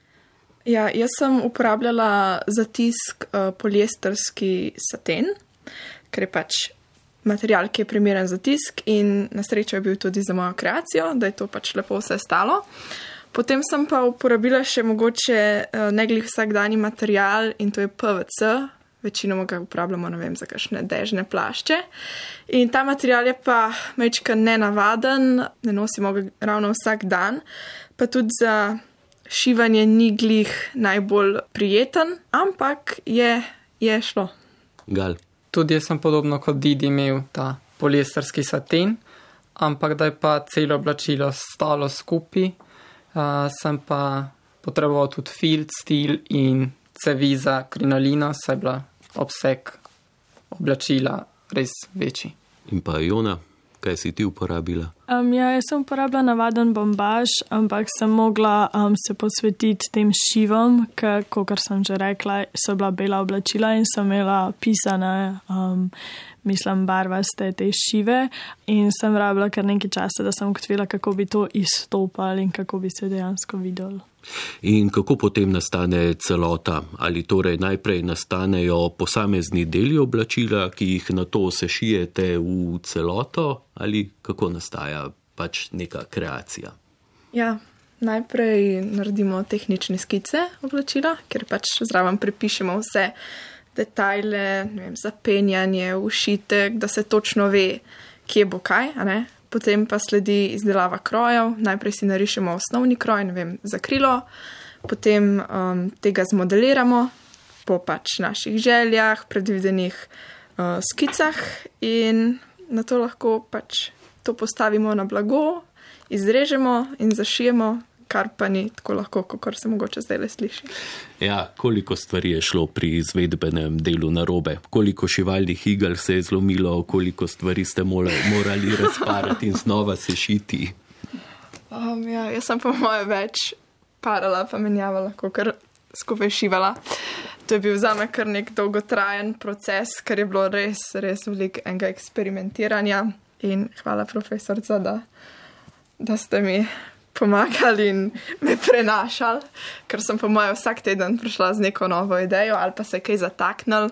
Ja, jaz sem uporabljala za tisk uh, poliesterski saten, ker je pač material, ki je primeren za tisk in na srečo je bil tudi za mojo kreacijo, da je to pač lepo vse stalo. Uh, Potem sem pa uporabila še mogoče uh, neglih vsakdanji material in to je PVC. Večinoma ga uporabljamo vem, za kakšne dežne plašče. In ta material je pa mečka nenavaden, ne nosimo ga ravno vsak dan, pa tudi za šivanje ni glih najbolj prijeten, ampak je, je šlo. Gal. Tudi jaz sem podobno kot Didi imel ta poliesterski satin, ampak da je pa celo oblačilo stalo skupaj uh, sem pa potreboval tudi filt, stil in cevi za krinolino, saj je bila obseg oblačila res večji. In pa Jona, kaj si ti uporabila? Um, ja, jaz sem uporabila navaden bombaž, ampak sem mogla um, se posvetiti tem šivom, ker, kot sem že rekla, so bila bela oblačila in sem imela pisane. Um, mislim, barvaste te šive in sem rabila kar nekaj časa, da sem ugotovila, kako bi to izstopali in kako bi se dejansko videli. In kako potem nastane celota? Ali torej najprej nastanejo posamezni deli oblačila, ki jih na to sešijete v celoto, ali kako nastaja pač neka kreacija? Ja. Najprej naredimo tehnične skice oblačila, ker pač zraven pripišemo vse detajle, vem, zapenjanje, ušitek, da se točno ve, kje bo kaj. Potem pa sledi izdelava krojev. Najprej si narišemo osnovni kroj, ne vem, za krilo, potem um, tega zmodeliramo po pač naših željah, predvidenih uh, skicah in na to lahko pač to postavimo na blago, izrežemo in zašijemo kar pa ni tako lahko, kot se mogoče zdaj le sliši. Ja, koliko stvari je šlo pri izvedbenem delu na robe, koliko šivalnih igel se je zlomilo, koliko stvari ste morali razparati in znova sešiti. Um, ja, jaz sem pa moje več parala, pa menjavala, kot skupaj šivala. To je bil za me kar nek dolgotrajen proces, ker je bilo res, res veliko enega eksperimentiranja. In hvala, profesorca, da, da ste mi pomagali in me prenašali, ker sem po mojem vsak teden prišla z neko novo idejo ali pa se kaj zataknil.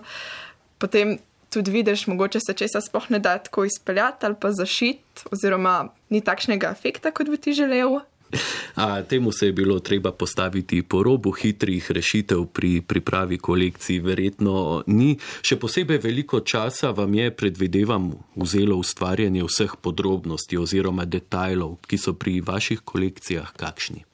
Potem tudi vidiš, mogoče se česa sploh ne da tako izpeljati ali pa zašiti, oziroma ni takšnega efekta, kot bi ti želel. A, temu se je bilo treba postaviti po robu hitrih rešitev pri pripravi kolekcij, verjetno ni. Še posebej veliko časa vam je, predvidevam, vzelo ustvarjanje vseh podrobnosti oziroma detajlov, ki so pri vaših kolekcijah kakšni.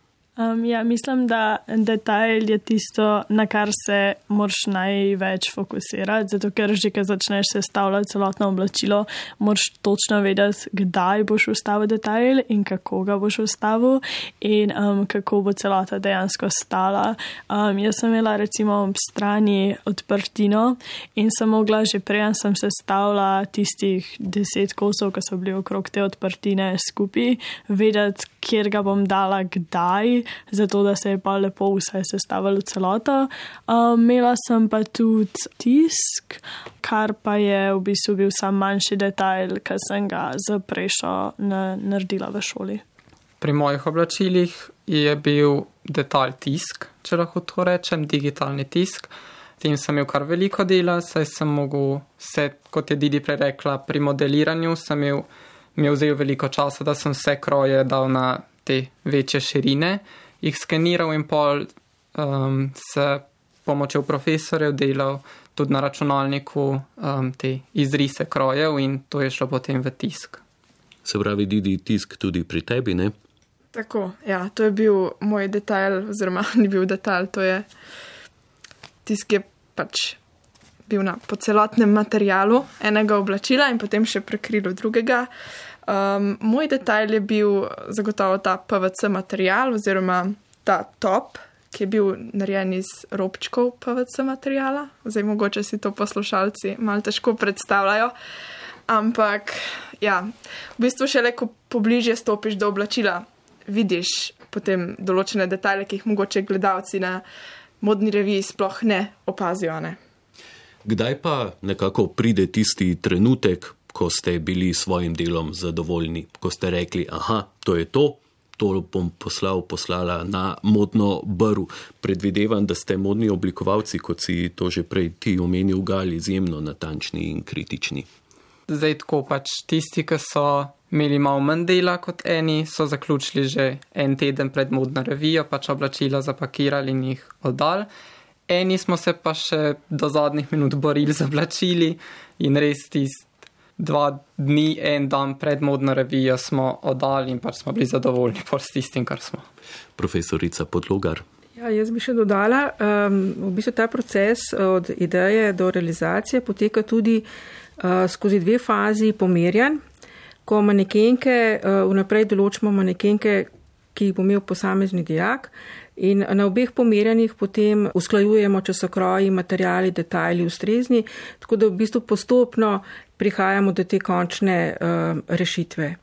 Um, ja, mislim, da detajl je tisto, na kar se moraš največ fokusirati. Zato, ker že ko začneš sestavljati celotno oblačilo, moraš točno vedeti, kdaj boš ustavil detajl in kako ga boš ustavil in um, kako bo celota dejansko stala. Um, jaz sem imela recimo ob strani odprtino in sem mogla že prej, sem sestavila tistih deset kosov, ki so bili okrog te odprtine skupaj, vedeti, kjer ga bom dala, kdaj zato da se je pa lepo vse sestavilo celoto. Um, imela sem pa tudi tisk, kar pa je v bistvu bil sam manjši detajl, ki sem ga za prejšo naredila v šoli. Pri mojih oblačilih je bil detajl tisk, če lahko to rečem, digitalni tisk. tem sem imel kar veliko dela, saj sem mogel vse, kot je Didi prej rekla, pri modeliranju sem imel, mi je vzel veliko časa, da sem vse kroje dal na te večje širine, jih skeniral in pol um, s pomočjo profesorjev delal tudi na računalniku um, te izrise krojev in to je šlo potem v tisk. Se pravi, Didi, tisk tudi pri tebi, ne? Tako, ja, to je bil moj detajl, oziroma *laughs* ni bil detajl, to je tisk je pač bil na celotnem materialu enega oblačila in potem še prekrilo drugega. Um, moj detajl je bil zagotovo ta PVC material oziroma ta top, ki je bil narejen iz robčkov PVC materijala. Zdaj, mogoče si to poslušalci malo težko predstavljajo. Ampak, ja, v bistvu šele, ko pobližje stopiš do oblačila, vidiš potem določene detajle, ki jih mogoče gledalci na modni reviji sploh ne opazijo. Ne? Kdaj pa nekako pride tisti trenutek, ko ste bili s svojim delom zadovoljni, ko ste rekli, aha, to je to, to bom poslal, poslala na modno brv. Predvidevam, da ste modni oblikovalci, kot si to že prej ti omenil, gali izjemno natančni in kritični. Zdaj, tako pač tisti, ki so imeli malo manj dela kot eni, so zaključili že en teden pred modno revijo, pač oblačila zapakirali in jih oddali. Eni smo se pa še do zadnjih minut borili za oblačili in res tisti dva dni, en dan pred modno revijo smo oddali in pa smo bili zadovoljni s tistim, kar smo. Profesorica Podlogar. Ja, jaz bi še dodala, um, v bistvu ta proces od ideje do realizacije poteka tudi uh, skozi dve fazi pomerjanj, ko manekenke, uh, vnaprej določimo manekenke, ki jih bo imel posamezni dijak in na obeh pomerjanjih potem usklajujemo, če so kroji, materijali, detajli ustrezni, tako da v bistvu postopno prihajamo do te končne uh, rešitve.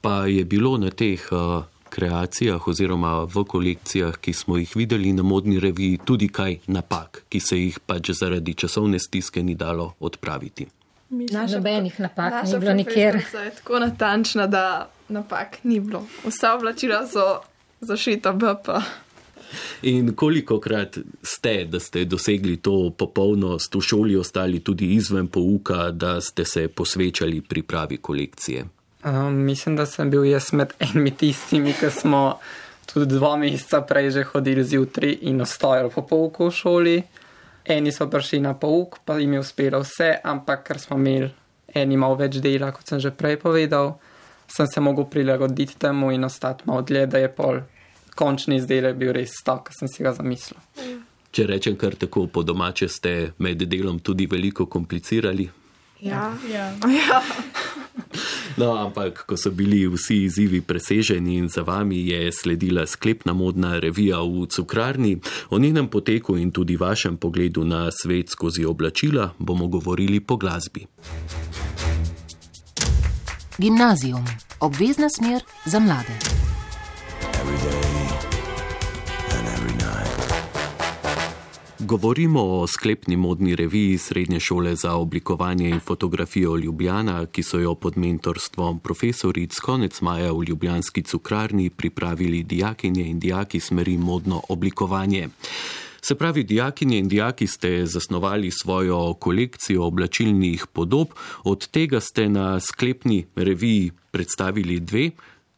Pa je bilo na teh uh, kreacijah oziroma v kolekcijah, ki smo jih videli na modni reviji, tudi kaj napak, ki se jih pač zaradi časovne stiske ni dalo odpraviti. Nobenih napak ni bilo nikjer. Je tako natančna, da napak ni bilo. Vsa oblačila so zašita BP. In koliko krat ste, da ste dosegli to popolnost v šoli, ostali tudi izven pouka, da ste se posvečali pripravi kolekcije? Um, mislim, da sem bil jaz med enimi tistimi, ki smo tudi dva meseca prej že hodili zjutraj in ostajali po pouku v šoli. Eni so prišli na pouk, pa jim je uspelo vse, ampak ker smo imeli eni malo več dela, kot sem že prej povedal, sem se mogel prilagoditi temu in ostati malo dlje, da je pol končni izdelek bil res tak, kot sem si ga zamislil. Če rečem kar tako po domače, ste med delom tudi veliko komplicirali. Ja, ja. ja. *laughs* No, ampak, ko so bili vsi izzivi preseženi in za vami je sledila sklepna modna revija v cukrarni, o njenem poteku in tudi vašem pogledu na svet skozi oblačila bomo govorili po glasbi. Gimnazijum, obvezna smer za mlade. Govorimo o sklepni modni reviji Srednje šole za oblikovanje in fotografijo Ljubljana, ki so jo pod mentorstvom profesoric konec maja v Ljubljanski cukrarni pripravili dijakinje in dijaki smeri modno oblikovanje. Se pravi, dijakinje in dijaki ste zasnovali svojo kolekcijo oblačilnih podob, od tega ste na sklepni reviji predstavili dve.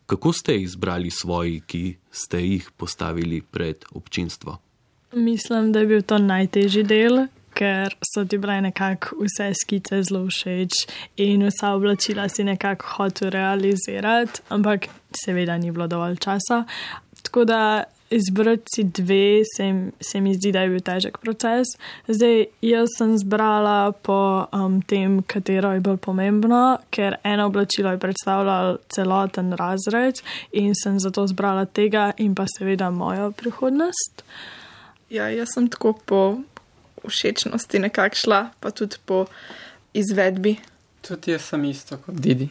Kako ste izbrali svoji, ki ste jih postavili pred občinstvo? Mislim, da je bil to najtežji del, ker so ti bile nekako vse skice zelo všeč in vsa oblačila si nekako hotel realizirati, ampak seveda ni bilo dovolj časa. Tako da izbrati si dve, se, se mi zdi, da je bil težek proces. Zdaj, jaz sem zbrala po um, tem, katero je bolj pomembno, ker eno oblačilo je predstavljalo celoten razred in sem zato zbrala tega in pa seveda mojo prihodnost. Ja, jaz sem tako po všečnosti nekako šla, pa tudi po izvedbi. Tudi jaz sem isto kot Didi.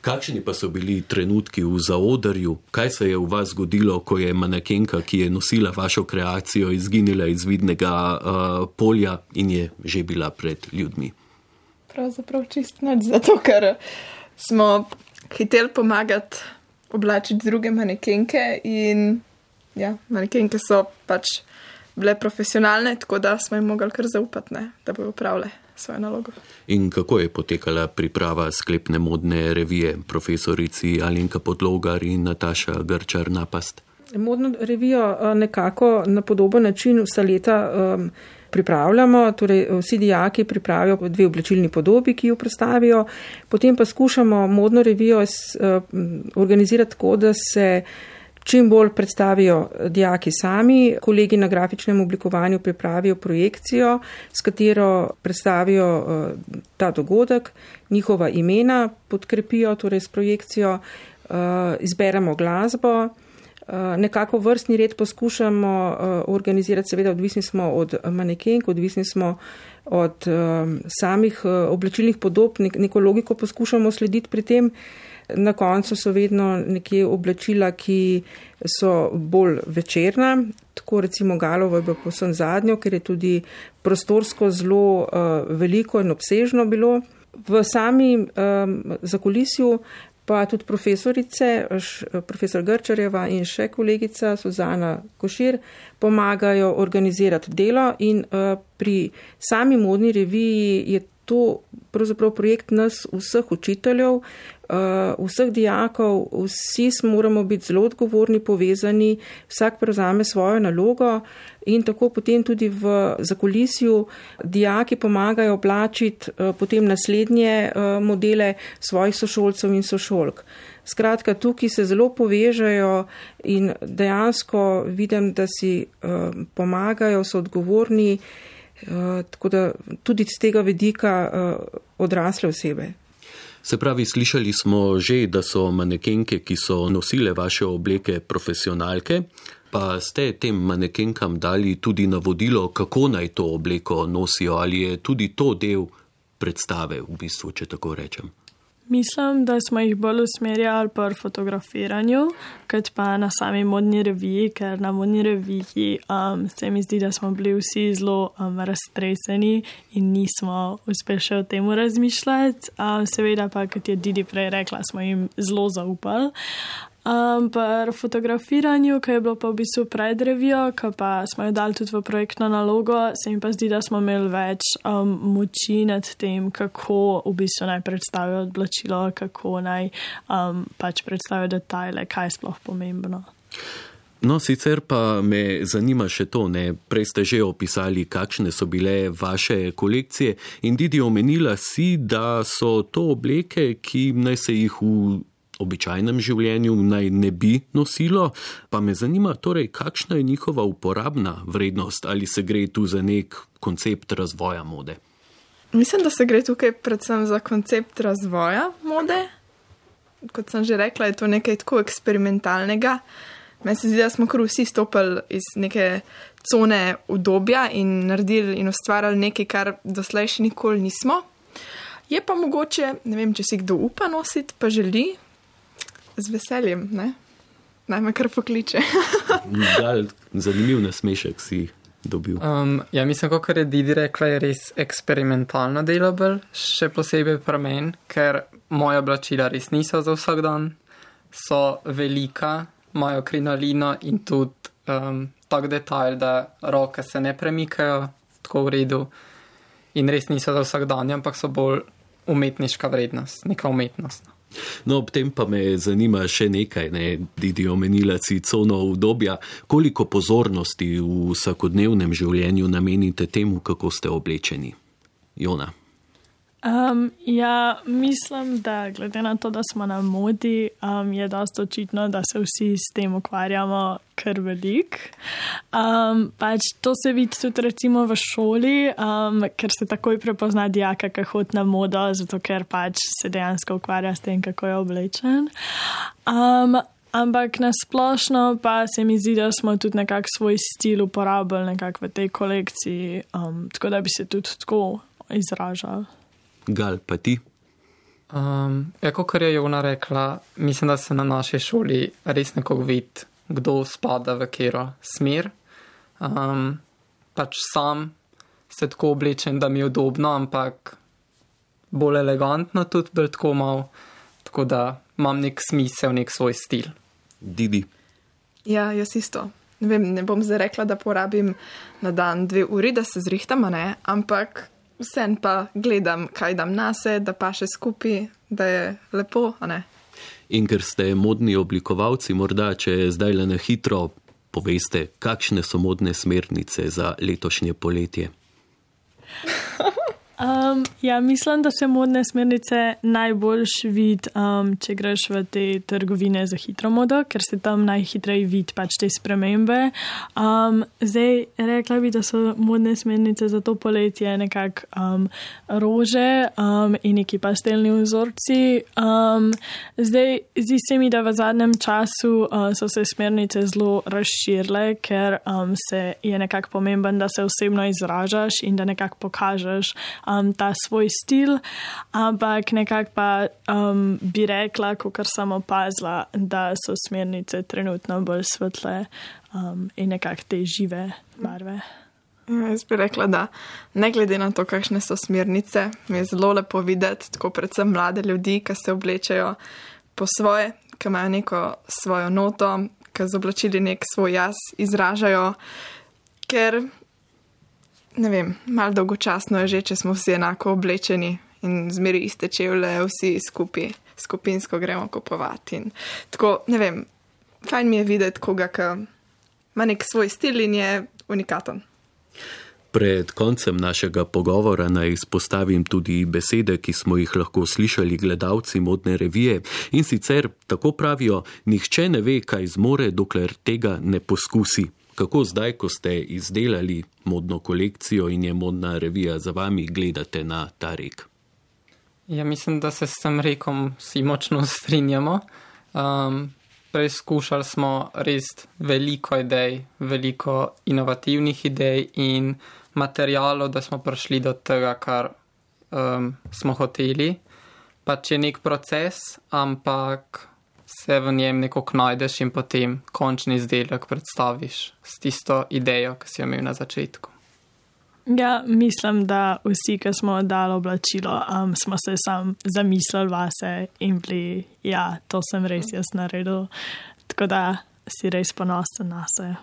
Kakšni pa so bili trenutki v zaodrju? Kaj se je v vas zgodilo, ko je manekenka, ki je nosila vašo kreacijo, izginila iz vidnega uh, polja in je že bila pred ljudmi? Pravzaprav čist nič, zato ker smo hiteli pomagati oblačiti druge manekenke in ja, manekenke so pač bile profesionalne, tako da smo jim mogli kar zaupati, ne, da bodo upravljali svojo nalogo. In kako je potekala priprava sklepne modne revije, profesorici Alenka Podlogar in Nataša Grčar Napast? Modno revijo eh, nekako na podoben način vsa leta um, pripravljamo, torej vsi dijaki pripravijo dve oblečilni podobi, ki jo predstavijo, potem pa skušamo modno revijo s, um, organizirati tako, da se čim bolj predstavijo dijaki sami, kolegi na grafičnem oblikovanju pripravijo projekcijo, s katero predstavijo uh, ta dogodek, njihova imena podkrepijo, torej s projekcijo, izberemo glasbo. Eh, nekako vrstni red poskušamo organizirati, seveda odvisni smo od manekenk, odvisni smo od samih oblačilnih podob, nek neko logiko poskušamo slediti pri tem. Na koncu so vedno nekje oblačila, ki so bolj večerna, tako recimo Galovo je bilo posebno zadnjo, ker je tudi prostorsko zelo uh, veliko in obsežno bilo. V sami um, zakulisju pa tudi profesorice, profesor Grčarjeva in še kolegica Suzana Košir pomagajo organizirati delo in uh, pri sami modni reviji je to pravzaprav projekt nas vseh učiteljev, uh, vseh dijakov, vsi moramo biti zelo odgovorni, povezani, vsak prevzame svojo nalogo in tako potem tudi v zakolisju dijaki pomagajo oblačiti uh, potem naslednje uh, modele svojih sošolcev in sošolk. Skratka, tukaj se zelo povežajo in dejansko vidim, da si pomagajo, so odgovorni, tako da tudi z tega vidika uh, odrasle osebe. Se pravi, slišali smo že, da so manekenke, ki so nosile vaše obleke, profesionalke, pa ste tem manekenkam dali tudi navodilo, kako naj to obleko nosijo, ali je tudi to del predstave, v bistvu, če tako rečem. Mislim, da smo jih bolj usmerjali pri fotografiranju, kot pa na sami modni reviji, ker na modni reviji um, se mi zdi, da smo bili vsi zelo um, raztreseni in nismo uspeli še o tem razmišljati. Um, seveda pa, kot je Didi prej rekla, smo jim zelo zaupali. Um, pri fotografiranju, ki je bilo pa v bistvu pred revijo, ki pa smo jo dali tudi v projektno nalogo, se mi pa zdi, da smo imeli več um, moči nad tem, kako v bistvu naj predstavijo odločilo, kako naj um, pač predstavijo detajle, kaj je sploh pomembno. No, sicer pa me zanima še to, ne? prej ste že opisali, kakšne so bile vaše kolekcije in Didi omenila si, da so to obleke, ki naj se jih v običajnem življenju naj ne bi nosilo, pa me zanima torej, kakšna je njihova uporabna vrednost ali se gre tu za nek koncept razvoja mode. Mislim, da se gre tukaj predvsem za koncept razvoja mode. Kot sem že rekla, je to nekaj tako eksperimentalnega. Meni se zdi, da smo kar vsi stopili iz neke cone obdobja in naredili in ustvarjali nekaj, kar doslej še nikoli nismo. Je pa mogoče, ne vem, če si kdo upa nositi, pa želi, z veseljem, ne? naj me kar pokliče. *laughs* Dal, zanimiv nasmešek si dobil. Um, ja, mislim, kot je Didi rekla, je res eksperimentalno delabel, še posebej pri meni, ker moja oblačila res niso za vsak dan, so velika, imajo krinolino in tudi um, tak detajl, da roke se ne premikajo tako v redu in res niso za vsak dan, ampak so bolj umetniška vrednost, neka umetnost. No, ob tem pa me zanima še nekaj, ne, Didi omenila si cono obdobja, koliko pozornosti v vsakodnevnem življenju namenite temu, kako ste oblečeni. Jona. Um, ja, mislim, da glede na to, da smo na modi, um, je dosta očitno, da se vsi s tem ukvarjamo kar velik. Um, pač to se vidi tudi recimo v šoli, um, ker se takoj prepozna dijaka, ki hodi na modo, zato ker pač se dejansko ukvarja s tem, kako je oblečen. Um, ampak nasplošno pa se mi zdi, da smo tudi nekak svoj stil uporabili nekak v tej kolekciji, um, tako da bi se tudi tako izražali. Gal, pa ti? Um, ja, kot je Jona rekla, mislim, da se na naši šoli res neko vidi, kdo spada v katero smer. Um, pač sam se tako oblečem, da mi je udobno, ampak bolj elegantno tudi bolj tako mal, tako da imam nek smisel, nek svoj stil. Didi. Ja, jaz isto. ne, vem, ne bom zdaj rekla, da porabim na dan dve uri, da se zrihtam, ne, ampak vsem pa gledam, kaj dam na se, da pa še skupaj, da je lepo. In ker ste modni oblikovalci, morda če zdaj le na hitro poveste, kakšne so modne smernice za letošnje poletje. *laughs* Um, ja, mislim, da se modne smernice najbolj vidi, um, če greš v te trgovine za hitro modo, ker se tam najhitreje vidi pač te spremembe. Um, zdaj, rekla bi, da so modne smernice za to poletje nekako um, rože um, in neki pastelni vzorci. Um, zdaj, zdi se mi, da v zadnjem času uh, so se smernice zelo razširile, ker um, se je nekako pomemben, da se osebno izražaš in da nekako pokažeš um, ta svoj stil, ampak nekako pa um, bi rekla, kot sem opazila, da so smernice trenutno bolj svetle um, in nekako te žive barve. Ja, jaz bi rekla, da ne glede na to, kakšne so smernice, mi je zelo lepo videti, tako predvsem mlade ljudi, ki se oblečajo po svoje, ki imajo neko svojo noto, ki z oblačili nek svoj jaz izražajo, ker ne vem, malo dolgočasno je že, če smo vsi enako oblečeni in zmeri iste čevlje, vsi skupaj, skupinsko gremo kupovati. In tako, ne vem, fajn mi je videti koga, ki ima nek svoj stil in je unikaten. Pred koncem našega pogovora naj izpostavim tudi besede, ki smo jih lahko slišali gledalci modne revije in sicer tako pravijo, nihče ne ve, kaj zmore, dokler tega ne poskusi kako zdaj, ko ste izdelali modno kolekcijo in je modna revija za vami, gledate na ta rek? Ja, mislim, da se s tem rekom vsi močno *laughs* strinjamo. Um, preizkušali smo res veliko idej, veliko inovativnih idej in materijalov, da smo prišli do tega, kar um, smo hoteli. Pač je nek proces, ampak se v njem nekako najdeš in potem končni izdelek predstaviš s tisto idejo, ki si jo imel na začetku. Ja, mislim, da vsi, ki smo dali oblačilo, um, smo se sam zamislili vase in bili, ja, to sem res jaz naredil. Tako da si res ponosen na se.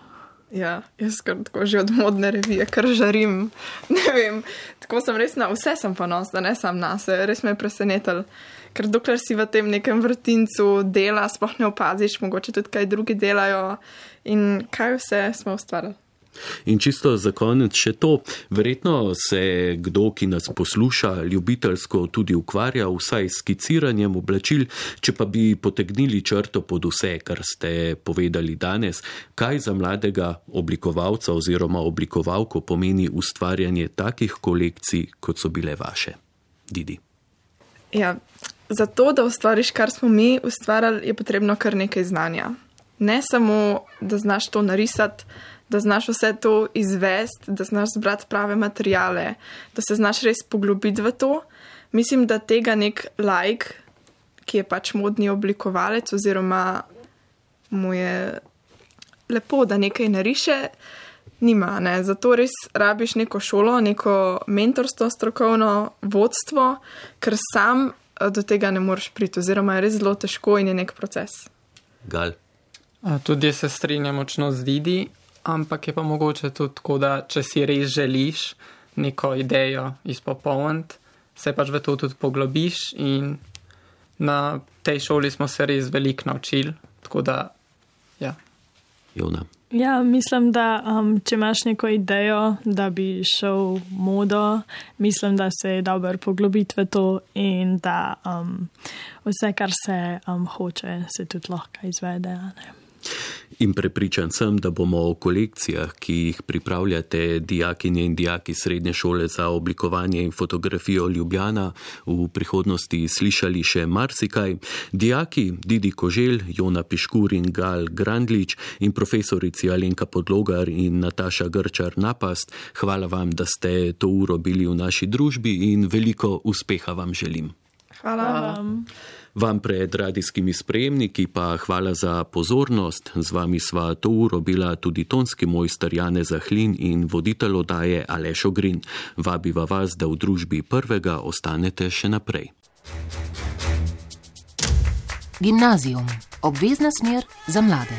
Ja, jaz kar tako že od modne revije, kar žarim. *laughs* Ne vem, tako sem res na vse sem ponosen, ne sam na se, res me je presenetil ker dokler si v tem nekem vrtincu dela, sploh ne opaziš, mogoče tudi kaj drugi delajo in kaj vse smo ustvarili. In čisto za konec še to, verjetno se kdo, ki nas posluša, ljubiteljsko tudi ukvarja vsaj s skiciranjem oblačil, če pa bi potegnili črto pod vse, kar ste povedali danes, kaj za mladega oblikovalca oziroma oblikovalko pomeni ustvarjanje takih kolekcij, kot so bile vaše. Didi. Ja, za to, da ustvariš, kar smo mi ustvarjali, je potrebno kar nekaj znanja. Ne samo, da znaš to narisati, da znaš vse to izvesti, da znaš zbrati prave materijale, da se znaš res poglobiti v to. Mislim, da tega nek like, ki je pač modni oblikovalec, oziroma mu je lepo, da nekaj nariše, nima. Ne? Zato res rabiš neko šolo, neko mentorstvo, strokovno vodstvo, ker sam do tega ne moreš priti, oziroma je res zelo težko in je nek proces. Gal. Tudi se strinjam močno z Didi, ampak je pa mogoče tudi tako, da če si res želiš neko idejo izpopolniti, se pač v to tudi poglobiš in na tej šoli smo se res veliko naučili, tako da, ja. Jona. Ja, mislim, da um, če imaš neko idejo, da bi šel modo, mislim, da se je dobro poglobiti v to in da um, vse, kar se um, hoče, se tudi lahko izvede. Ne? In prepričan sem, da bomo o kolekcijah, ki jih pripravljate dijakinje in dijaki Srednje šole za oblikovanje in fotografijo Ljubljana, v prihodnosti slišali še marsikaj. Dijaki Didi Kožel, Jona Piškur in Gal Grandlič in profesorici Alenka Podlogar in Nataša Grčar Napast, hvala vam, da ste to uro bili v naši družbi in veliko uspeha vam želim. Hvala vam. Vam pred radijskimi sprejemniki pa hvala za pozornost. Z vami sva to uro bila tudi tonski mojster Jane Zahlin in voditelj odaje Alešo Grin. Vabiva vas, da v družbi prvega ostanete še naprej. Gimnazijum. Obvezna smer za mlade.